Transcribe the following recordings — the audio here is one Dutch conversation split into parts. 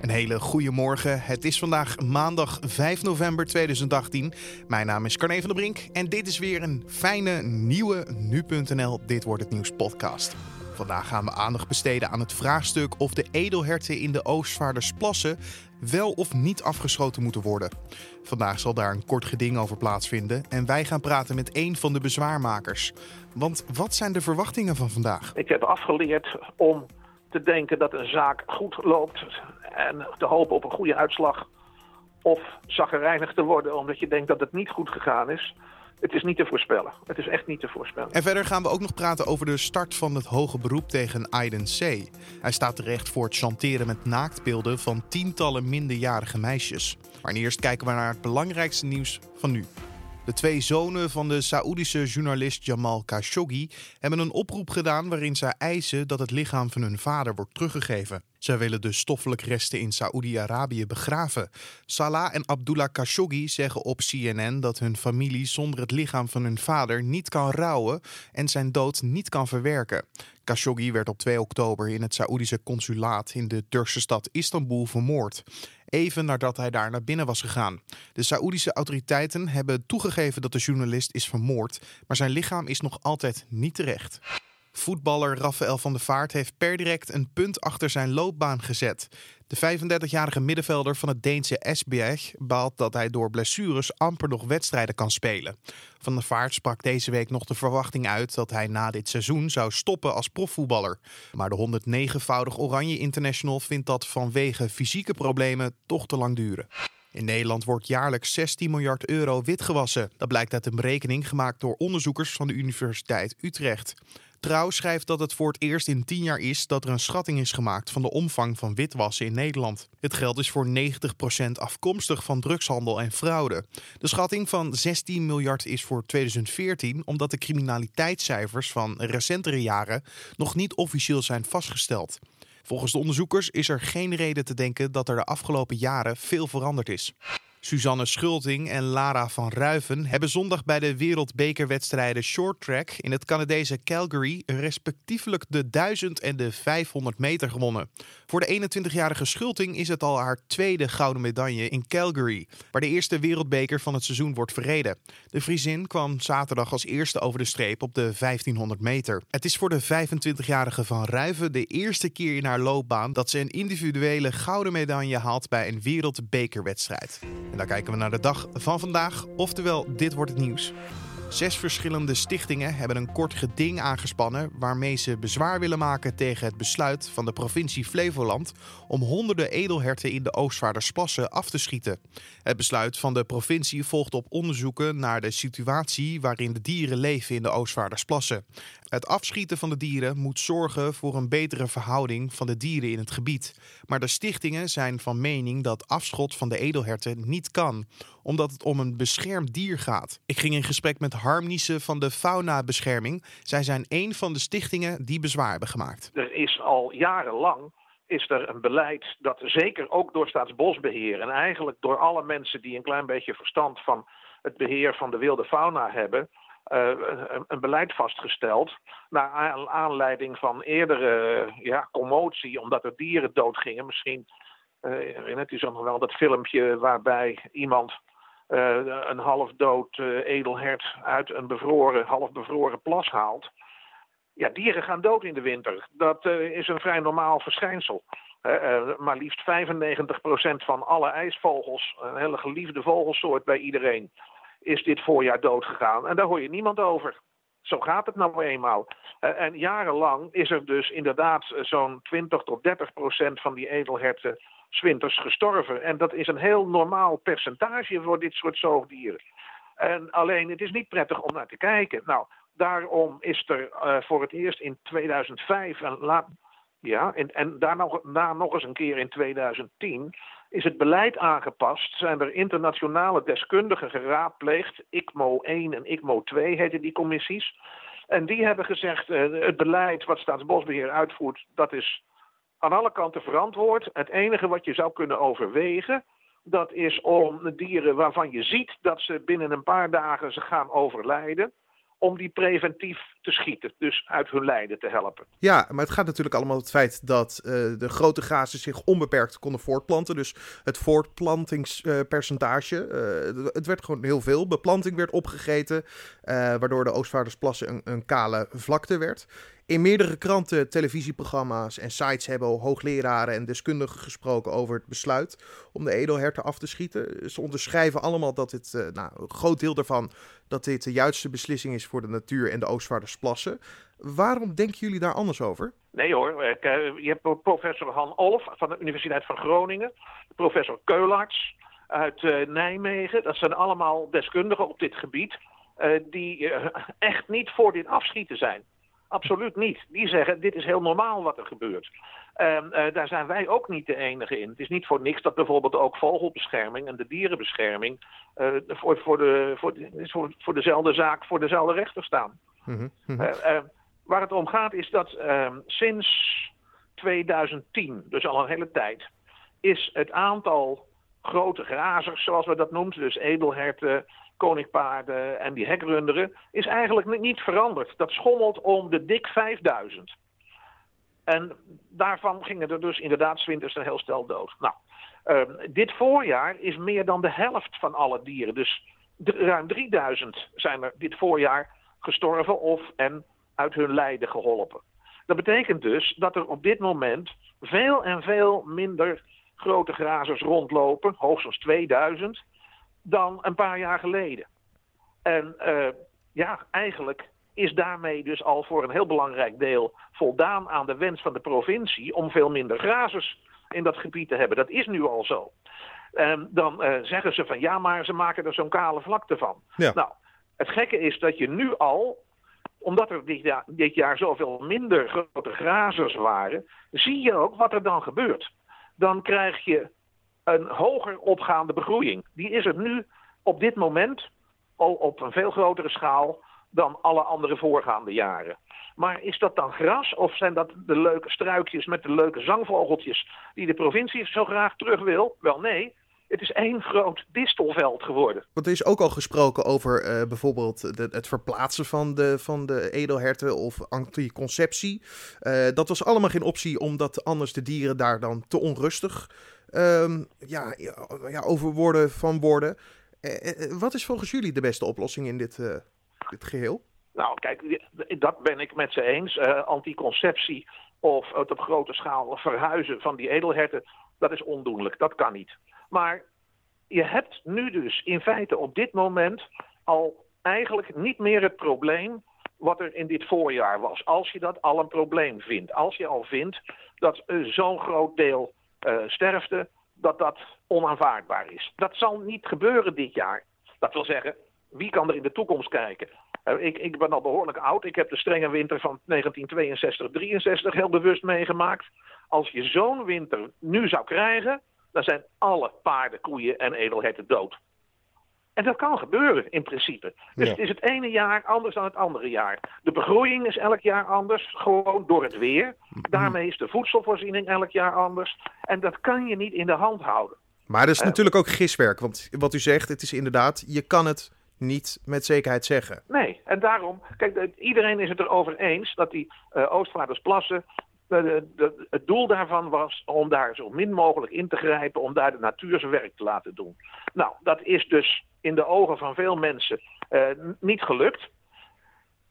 Een hele goede morgen. Het is vandaag maandag 5 november 2018. Mijn naam is Carne van der Brink en dit is weer een fijne nieuwe nu.nl Dit wordt het nieuws podcast. Vandaag gaan we aandacht besteden aan het vraagstuk of de edelherten in de Oostvaardersplassen wel of niet afgeschoten moeten worden. Vandaag zal daar een kort geding over plaatsvinden en wij gaan praten met een van de bezwaarmakers. Want wat zijn de verwachtingen van vandaag? Ik heb afgeleerd om te denken dat een zaak goed loopt en te hopen op een goede uitslag. Of zaggerijnig te worden omdat je denkt dat het niet goed gegaan is. Het is niet te voorspellen. Het is echt niet te voorspellen. En verder gaan we ook nog praten over de start van het hoge beroep tegen Aiden C. Hij staat terecht voor het chanteren met naaktbeelden van tientallen minderjarige meisjes. Maar eerst kijken we naar het belangrijkste nieuws van nu. De twee zonen van de Saoedische journalist Jamal Khashoggi hebben een oproep gedaan waarin zij eisen dat het lichaam van hun vader wordt teruggegeven. Zij willen de stoffelijke resten in Saoedi-Arabië begraven. Salah en Abdullah Khashoggi zeggen op CNN dat hun familie zonder het lichaam van hun vader niet kan rouwen en zijn dood niet kan verwerken. Khashoggi werd op 2 oktober in het Saoedische consulaat in de Turkse stad Istanbul vermoord even nadat hij daar naar binnen was gegaan. De Saoedische autoriteiten hebben toegegeven dat de journalist is vermoord, maar zijn lichaam is nog altijd niet terecht. Voetballer Rafael van der Vaart heeft per direct een punt achter zijn loopbaan gezet. De 35-jarige middenvelder van het Deense Esbjerg baalt dat hij door blessures amper nog wedstrijden kan spelen. Van der Vaart sprak deze week nog de verwachting uit dat hij na dit seizoen zou stoppen als profvoetballer. Maar de 109-voudig Oranje International vindt dat vanwege fysieke problemen toch te lang duren. In Nederland wordt jaarlijks 16 miljard euro witgewassen. Dat blijkt uit een berekening gemaakt door onderzoekers van de Universiteit Utrecht. Trouw schrijft dat het voor het eerst in 10 jaar is dat er een schatting is gemaakt van de omvang van witwassen in Nederland. Het geld is voor 90% afkomstig van drugshandel en fraude. De schatting van 16 miljard is voor 2014 omdat de criminaliteitscijfers van recentere jaren nog niet officieel zijn vastgesteld. Volgens de onderzoekers is er geen reden te denken dat er de afgelopen jaren veel veranderd is. Suzanne Schulting en Lara van Ruiven hebben zondag bij de wereldbekerwedstrijden short track in het Canadese Calgary respectievelijk de 1000 en de 500 meter gewonnen. Voor de 21-jarige Schulting is het al haar tweede gouden medaille in Calgary, waar de eerste wereldbeker van het seizoen wordt verreden. De Friesin kwam zaterdag als eerste over de streep op de 1500 meter. Het is voor de 25-jarige van Ruiven de eerste keer in haar loopbaan dat ze een individuele gouden medaille haalt bij een wereldbekerwedstrijd. En dan kijken we naar de dag van vandaag, oftewel dit wordt het nieuws. Zes verschillende stichtingen hebben een kort geding aangespannen waarmee ze bezwaar willen maken tegen het besluit van de provincie Flevoland om honderden edelherten in de Oostvaardersplassen af te schieten. Het besluit van de provincie volgt op onderzoeken naar de situatie waarin de dieren leven in de Oostvaardersplassen. Het afschieten van de dieren moet zorgen voor een betere verhouding van de dieren in het gebied. Maar de stichtingen zijn van mening dat afschot van de edelherten niet kan, omdat het om een beschermd dier gaat. Ik ging in gesprek met Harmnische van de Fauna-bescherming. Zij zijn een van de stichtingen die bezwaar hebben gemaakt. Er is al jarenlang is er een beleid dat zeker ook door Staatsbosbeheer en eigenlijk door alle mensen die een klein beetje verstand van het beheer van de wilde fauna hebben, uh, een, beleid vastgesteld. Naar aanleiding van eerdere ja, commotie, omdat er dieren doodgingen. Misschien uh, herinnert u zich nog wel dat filmpje waarbij iemand uh, een half dood edelhert uit een bevroren, half bevroren plas haalt. Ja, dieren gaan dood in de winter. Dat is een vrij normaal verschijnsel. maar liefst 95% van alle ijsvogels, een hele geliefde vogelsoort bij iedereen, is dit voorjaar doodgegaan. En daar hoor je niemand over. Zo gaat het nou eenmaal. Uh, en jarenlang is er dus inderdaad eh, zo'n 20 tot 30 procent van die edelherten zwinters gestorven. En dat is een heel normaal percentage voor dit soort zoogdieren. En alleen, het is niet prettig om naar te kijken. Nou, daarom is er uh, voor het eerst in 2005 en laat, ja, en, en daar nog, daar nog eens een keer in 2010 is het beleid aangepast. Zijn er internationale deskundigen geraadpleegd. ICMO 1 en ICMO 2 heten die commissies. En die hebben gezegd, uh, het beleid wat Staatsbosbeheer uitvoert, dat is aan alle kanten verantwoord. Het enige wat je zou kunnen overwegen, dat is om dieren waarvan je ziet dat ze binnen een paar dagen ze gaan overlijden, om die preventief te schieten. Dus uit hun lijden te helpen. Ja, maar het gaat natuurlijk allemaal om het feit dat uh, de grote gazen zich onbeperkt konden voortplanten. Dus het voortplantingspercentage, uh, het werd gewoon heel veel. Beplanting werd opgegeten, uh, waardoor de Oostvaardersplassen een, een kale vlakte werd. In meerdere kranten, televisieprogramma's en sites hebben hoogleraren en deskundigen gesproken over het besluit om de edelherten af te schieten. Ze onderschrijven allemaal dat dit, uh, nou, een groot deel daarvan, dat dit de juiste beslissing is voor de natuur en de Oostvaardersplassen. Waarom denken jullie daar anders over? Nee hoor, eh, je hebt professor Han Olf van de Universiteit van Groningen, professor Keularts uit uh, Nijmegen. Dat zijn allemaal deskundigen op dit gebied die echt niet voor dit afschieten zijn. Absoluut niet. Die zeggen, dit is heel normaal wat er gebeurt. Uh, uh, daar zijn wij ook niet de enige in. Het is niet voor niks dat bijvoorbeeld ook vogelbescherming en de dierenbescherming uh, voor, voor, de, voor, voor, voor dezelfde zaak, voor dezelfde rechter staan. Mm -hmm. waar het om gaat is dat ehm, sinds 2010, dus al een hele tijd, is het aantal grote grazers, zoals we dat noemen, dus edelherten, koninkpaarden en die hekrunderen, is eigenlijk niet veranderd. Dat schommelt om de dik 5000. En daarvan gingen er dus inderdaad winters een heel stel dood. Nou, uh, dit voorjaar is meer dan de helft van alle dieren. Dus ruim 3000 zijn er dit voorjaar gestorven of en uit hun lijden geholpen. Dat betekent dus dat er op dit moment veel en veel minder grote grazers rondlopen, hoogstens 2000, dan een paar jaar geleden. En uh, ja, eigenlijk is daarmee dus al voor een heel belangrijk deel voldaan aan de wens van de provincie om veel minder grazers in dat gebied te hebben. Dat is nu al zo. En dan uh, zeggen ze van ja, maar ze maken er zo'n kale vlakte van. Ja. Nou, het gekke is dat je nu al, omdat er dit jaar, dit jaar zoveel minder grote grazers waren, zie je ook wat er dan gebeurt. Dan krijg je een hoger opgaande begroeiing. Die is er nu op dit moment al op een veel grotere schaal dan alle andere voorgaande jaren. Maar is dat dan gras of zijn dat de leuke struikjes met de leuke zangvogeltjes die de provincie zo graag terug wil? Wel nee, het is één groot distelveld geworden. Want er is ook al gesproken over uh, bijvoorbeeld het verplaatsen van de, van de edelherten of anticonceptie. Uh, dat was allemaal geen optie, omdat anders de dieren daar dan te onrustig um, ja, ja, over worden van worden. Uh, wat is volgens jullie de beste oplossing in dit, dit geheel? Nou, kijk, dat ben ik met ze eens. anticonceptie of het op grote schaal verhuizen van die edelherten, dat is ondoenlijk. Dat kan niet. Maar je hebt nu dus in feite op dit moment al eigenlijk niet meer het probleem wat er in dit voorjaar was. Als je dat al een probleem vindt. Als je al vindt dat zo'n groot deel sterfte, dat dat onaanvaardbaar is. Dat zal niet gebeuren dit jaar. Dat wil zeggen, wie kan er in de toekomst kijken? Uh, ik, ik, ben al behoorlijk oud. Ik heb de strenge winter van 1962, 63 heel bewust meegemaakt. Als je zo'n winter nu zou krijgen, dan zijn alle paarden, koeien en edelherten dood. En dat kan gebeuren in principe. Dus ja. het is het ene jaar anders dan het andere jaar. De begroeiing is elk jaar anders, gewoon door het weer. Daarmee is de voedselvoorziening elk jaar anders. En dat kan je niet in de hand houden. Maar dat is uh, natuurlijk ook giswerk. Want wat u zegt, het is inderdaad, je kan het niet met zekerheid zeggen. Nee, en daarom, kijk, iedereen is het erover eens dat die uh, Oostvaardersplassen de, de, het doel daarvan was om daar zo min mogelijk in te grijpen, om daar de natuur zijn werk te laten doen. Nou, dat is dus in de ogen van veel mensen uh, niet gelukt.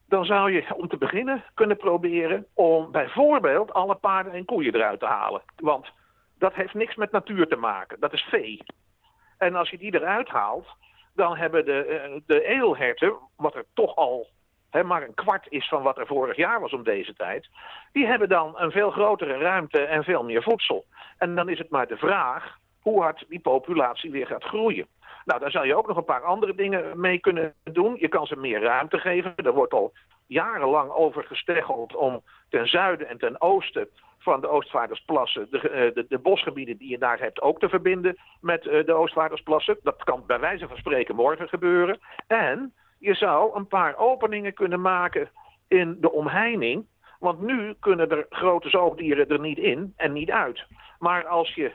Dan zou je om te beginnen kunnen proberen om bijvoorbeeld alle paarden en koeien eruit te halen. Want dat heeft niks met natuur te maken, dat is vee. En als je die eruit haalt, dan hebben de, uh, de edelherten, wat er toch al maar een kwart is van wat er vorig jaar was om deze tijd, die hebben dan een veel grotere ruimte en veel meer voedsel. En dan is het maar de vraag hoe hard die populatie weer gaat groeien. Nou, daar zou je ook nog een paar andere dingen mee kunnen doen. Je kan ze meer ruimte geven. Er wordt al jarenlang over gesteggeld om ten zuiden en ten oosten van de Oostvaardersplassen de, de, de, bosgebieden die je daar hebt ook te verbinden met de Oostvaardersplassen. Dat kan bij wijze van spreken morgen gebeuren. En je zou een paar openingen kunnen maken in de omheining. Want nu kunnen er grote zoogdieren er niet in en niet uit. Maar als je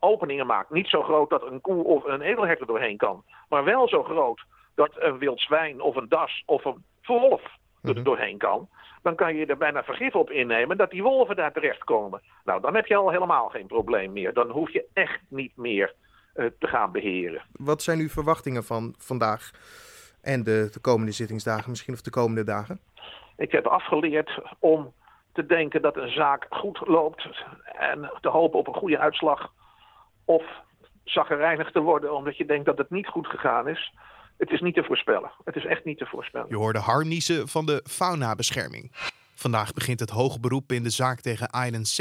openingen maakt. Niet zo groot dat een koe of een edelhert er doorheen kan. Maar wel zo groot dat een wild zwijn of een das of een wolf er Mhm. doorheen kan. Dan kan je er bijna vergif op innemen dat die wolven daar terechtkomen. Nou, dan heb je al helemaal geen probleem meer. Dan hoef je echt niet meer eh, te gaan beheren. Wat zijn uw verwachtingen van vandaag en de, de komende zittingsdagen, misschien of de komende dagen? Ik heb afgeleerd om te denken dat een zaak goed loopt en te hopen op een goede uitslag. Of zaggerijnig te worden omdat je denkt dat het niet goed gegaan is. Het is niet te voorspellen. Het is echt niet te voorspellen. Je hoorde harniezen van de faunabescherming. Vandaag begint het hoge beroep in de zaak tegen Ayden C.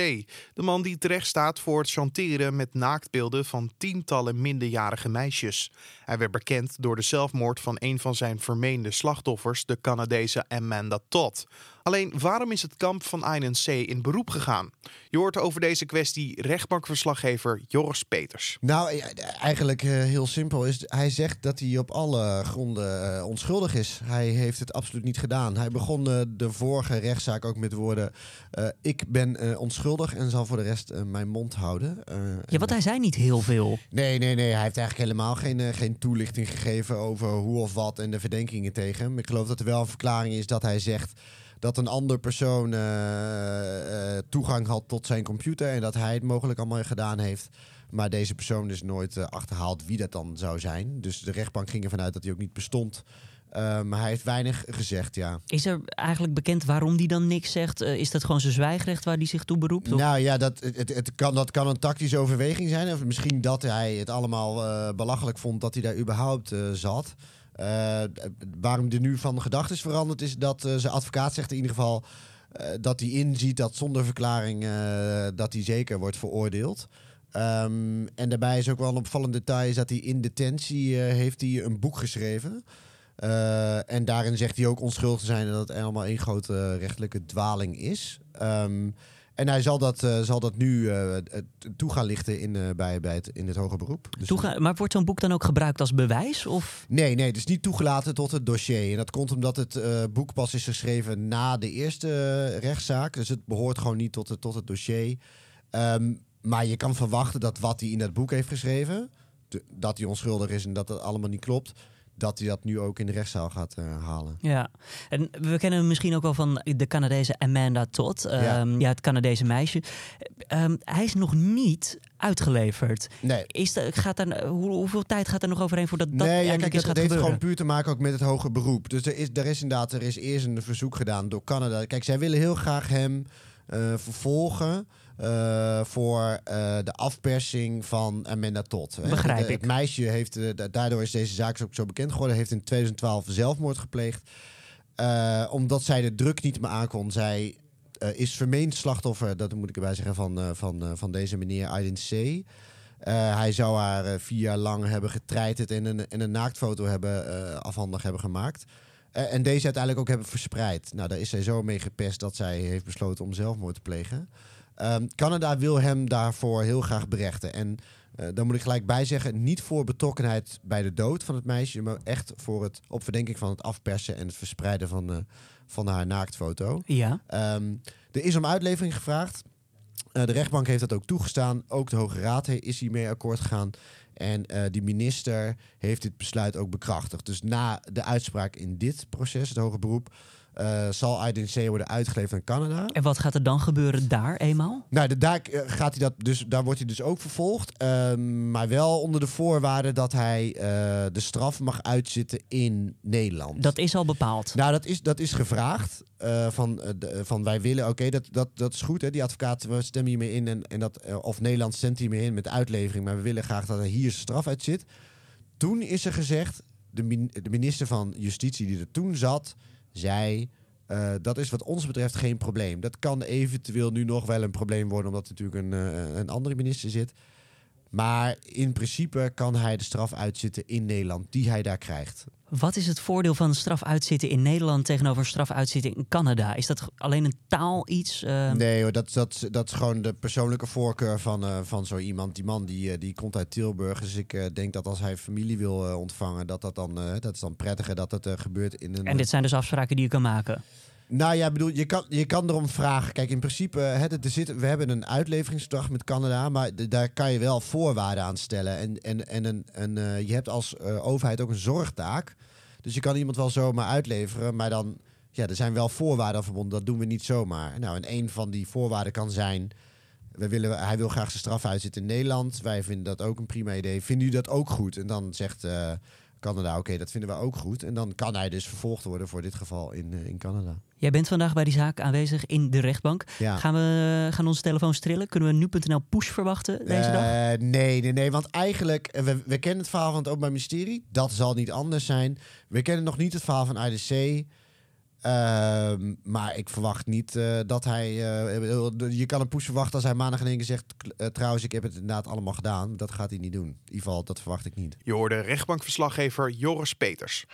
De man die terecht staat voor het chanteren met naaktbeelden van tientallen minderjarige meisjes. Hij werd bekend door de zelfmoord van een van zijn vermeende slachtoffers, de Canadese Amanda Todd. Alleen waarom is het kamp van Ayden C in beroep gegaan? Je hoort over deze kwestie rechtbankverslaggever Joris Peters. Nou, eh, eigenlijk eh, heel simpel. Is, hij zegt dat hij op alle gronden eh, onschuldig is. Hij heeft het absoluut niet gedaan. Hij begon eh, de vorige rechtszaak ook met woorden... eh, ik ben onschuldig en zal voor de rest mijn mond houden. Eh, Ja, want hij zei niet heel veel. Nee, nee, nee. Hij heeft eigenlijk helemaal geen, geen toelichting gegeven over hoe of wat en de verdenkingen tegen hem. Ik geloof dat er wel een verklaring is dat hij zegt dat een ander persoon eh, eh, toegang had tot zijn computer en dat hij het mogelijk allemaal gedaan heeft. Maar deze persoon is nooit eh, achterhaald wie dat dan zou zijn. Dus de rechtbank ging ervan uit dat hij ook niet bestond. Maar hij heeft weinig gezegd, ja. Is er eigenlijk bekend waarom hij dan niks zegt? Is dat gewoon zijn zwijgrecht waar hij zich toe beroept? Of- Nou ja, dat, het, het, kan, dat kan een tactische overweging zijn. Of misschien dat hij het allemaal belachelijk vond dat hij daar überhaupt zat. Eh, waarom hij nu van gedachten is veranderd, is dat eh, zijn advocaat zegt in ieder geval eh, dat hij inziet dat zonder verklaring dat hij zeker wordt veroordeeld. Ehm, en daarbij is ook wel een opvallend detail is dat hij in detentie heeft hij een boek geschreven. En daarin zegt hij ook onschuldig te zijn en dat het allemaal één grote rechtelijke dwaling is. Ehm, en hij zal dat, eh, zal dat nu het- toe gaan lichten in, eh, bij, bij het, in het hoger beroep. Dus Toega- maar wordt zo'n boek dan ook gebruikt als bewijs? Of? Nee, nee, het is niet toegelaten tot het dossier. En dat komt omdat het boek pas is geschreven na de eerste rechtszaak. Dus het behoort gewoon niet tot het, tot het dossier. Ehm, maar je kan verwachten dat wat hij in dat boek heeft geschreven, dat hij onschuldig is en dat het allemaal niet klopt, dat hij dat nu ook in de rechtszaal gaat eh, halen. Ja, en we kennen hem misschien ook wel van de Canadese Amanda Todd. Ja. Ehm, ja. het Canadese meisje. Ehm, hij is nog niet uitgeleverd. Nee, Is dat, gaat er, hoe, hoeveel tijd gaat er nog overheen voordat dat nee, ja, eindelijk kijk, eens dat, gaat dat heeft gewoon puur te maken ook met het hoger beroep. Dus er is, er is inderdaad, er is eerst een verzoek gedaan door Canada. Kijk, zij willen heel graag hem eh, vervolgen eh, voor eh, de afpersing van Amanda Todd. Begrijp De- ik. Het meisje heeft, eh, da- daardoor is deze zaak ook zo bekend geworden, heeft in 2012 zelfmoord gepleegd. Omdat zij de druk niet meer aankon. Zij is vermeend slachtoffer, dat moet ik erbij zeggen, van, van, van deze meneer Aiden C. Hij zou haar vier jaar lang hebben getreiterd en een, en een naaktfoto hebben, afhandig hebben gemaakt. En deze uiteindelijk ook hebben verspreid. Nou, daar is zij zo mee gepest dat zij heeft besloten om zelfmoord te plegen. Ehm, Canada wil hem daarvoor heel graag berechten. En eh daar moet ik gelijk bij zeggen, niet voor betrokkenheid bij de dood van het meisje, maar echt voor het op verdenking van het afpersen en het verspreiden van, eh, van haar naaktfoto. Ja, Ehm, er is om uitlevering gevraagd. Eh, de rechtbank heeft dat ook toegestaan. Ook de Hoge Raad is hiermee akkoord gegaan. En eh die minister heeft dit besluit ook bekrachtigd. Dus na de uitspraak in dit proces, het hoge beroep, eh, zal Aiden C. worden uitgeleverd aan Canada. en wat gaat er dan gebeuren daar eenmaal? Nou, de, daar, eh, gaat hij dat dus, daar wordt hij dus ook vervolgd. Ehm, maar wel onder de voorwaarde dat hij eh, de straf mag uitzitten in Nederland. Dat is al bepaald. Nou, dat is, dat is gevraagd. van, de- van wij willen, oké, dat, dat, dat is goed. Hè, die advocaat, we stemmen hiermee in. En, en dat, of Nederland stemt hiermee in met uitlevering. Maar we willen graag dat er hier straf uit zit. Toen is er gezegd, de, min- de minister van Justitie die er toen zat, zei... eh, dat is wat ons betreft geen probleem. Dat kan eventueel nu nog wel een probleem worden, omdat er natuurlijk een, eh, een andere minister zit. Maar in principe kan hij de straf uitzitten in Nederland, die hij daar krijgt. Wat is het voordeel van straf uitzitten in Nederland tegenover straf uitzitten in Canada? Is dat alleen een taal iets? Eh, Nee hoor, dat, dat, dat is gewoon de persoonlijke voorkeur van, eh, van zo iemand. Die man die, eh, die komt uit Tilburg. Dus ik denk dat als hij familie wil ontvangen, dat dat dan, dat is dan prettiger dat het gebeurt in een... En dit zijn dus afspraken die je kan maken. Nou ja, bedoel, je kan, je kan erom vragen. Kijk, in principe, het, er zit, we hebben een uitleveringsverdrag met Canada, maar daar kan je wel voorwaarden aan stellen. En, en, en een, een, eh, je hebt als eh, overheid ook een zorgtaak. Dus je kan iemand wel zomaar uitleveren, maar dan, ja, er zijn wel voorwaarden verbonden. Dat doen we niet zomaar. Nou, en een van die voorwaarden kan zijn, we willen, hij wil graag zijn straf uitzitten in Nederland. Wij vinden dat ook een prima idee. Vinden jullie dat ook goed? En dan zegt eh, Canada, oké, dat vinden we ook goed. En dan kan hij dus vervolgd worden voor dit geval in, eh, in Canada. Jij bent vandaag bij die zaak aanwezig in de rechtbank. Ja. Gaan, we, gaan onze telefoons trillen? Kunnen we nu.nl push verwachten deze dag? Eh, nee, nee, nee. Want eigenlijk, eh, we, we kennen het verhaal van het Openbaar Ministerie. Dat zal niet anders zijn. We kennen nog niet het verhaal van IDC. Ehm, maar ik verwacht niet eh, dat hij... eh, je kan een push verwachten als hij maandag in één keer zegt... "K- eh, trouwens, ik heb het inderdaad allemaal gedaan. Dat gaat hij niet doen. In ieder geval, dat verwacht ik niet. Je hoorde rechtbankverslaggever Joris Peters.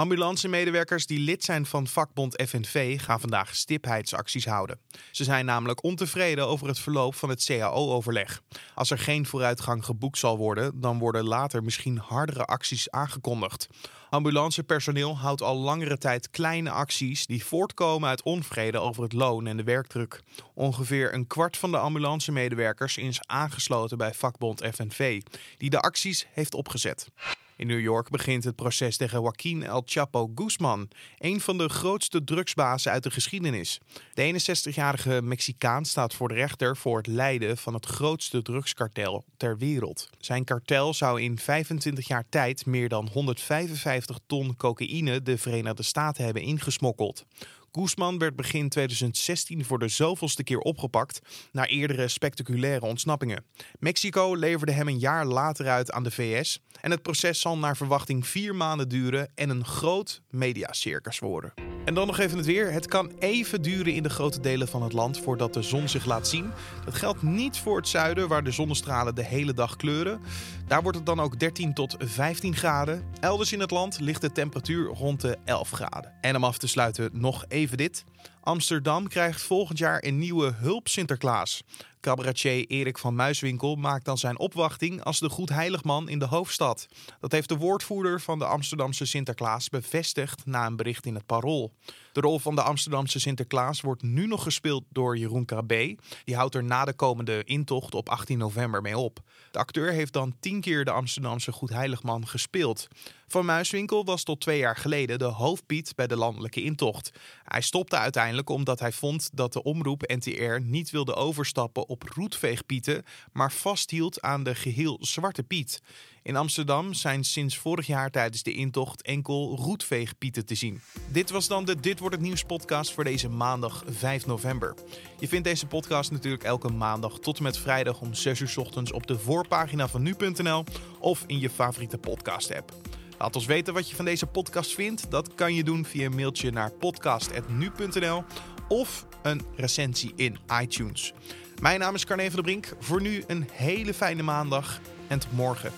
Ambulancemedewerkers die lid zijn van vakbond FNV gaan vandaag stipheidsacties houden. Ze zijn namelijk ontevreden over het verloop van het CAO-overleg. Als er geen vooruitgang geboekt zal worden, dan worden later misschien hardere acties aangekondigd. Ambulancepersoneel houdt al langere tijd kleine acties die voortkomen uit onvrede over het loon en de werkdruk. Ongeveer een kwart van de ambulancemedewerkers is aangesloten bij vakbond FNV, die de acties heeft opgezet. In New York begint het proces tegen Joaquin El Chapo Guzman, een van de grootste drugsbazen uit de geschiedenis. De 61-jarige Mexicaan staat voor de rechter voor het leiden van het grootste drugskartel ter wereld. Zijn kartel zou in 25 jaar tijd meer dan 155 ton cocaïne de Verenigde Staten hebben ingesmokkeld. Guzman werd begin 2016 voor de zoveelste keer opgepakt na eerdere spectaculaire ontsnappingen. Mexico leverde hem een jaar later uit aan de VS en het proces zal naar verwachting vier maanden duren en een groot mediacircus worden. En dan nog even het weer. Het kan even duren in de grote delen van het land voordat de zon zich laat zien. Dat geldt niet voor het zuiden, waar de zonnestralen de hele dag kleuren. Daar wordt het dan ook 13 tot 15 graden. Elders in het land ligt de temperatuur rond de 11 graden. En om af te sluiten nog even dit. Amsterdam krijgt volgend jaar een nieuwe hulp Sinterklaas. Cabaretier Erik van Muiswinkel maakt dan zijn opwachting als de Goedheiligman in de hoofdstad. Dat heeft de woordvoerder van de Amsterdamse Sinterklaas bevestigd na een bericht in het Parool. De rol van de Amsterdamse Sinterklaas wordt nu nog gespeeld door Jeroen Krabbe. Die houdt er na de komende intocht op 18 november mee op. De acteur heeft dan tien keer de Amsterdamse Goedheiligman gespeeld. Van Muiswinkel was tot twee jaar geleden de hoofdpiet bij de landelijke intocht. Hij stopte uiteindelijk omdat hij vond dat de omroep NTR niet wilde overstappen op roetveegpieten, maar vasthield aan de geheel zwarte piet. In Amsterdam zijn sinds vorig jaar tijdens de intocht enkel roetveegpieten te zien. Dit was dan de Dit wordt het nieuws podcast voor deze maandag 5 november. Je vindt deze podcast natuurlijk elke maandag tot en met vrijdag om 6 uur ochtends op de voorpagina van nu.nl of in je favoriete podcast app. Laat ons weten wat je van deze podcast vindt. Dat kan je doen via een mailtje naar podcast.nu.nl of een recensie in iTunes. Mijn naam is Carne van der Brink. Voor nu een hele fijne maandag en tot morgen.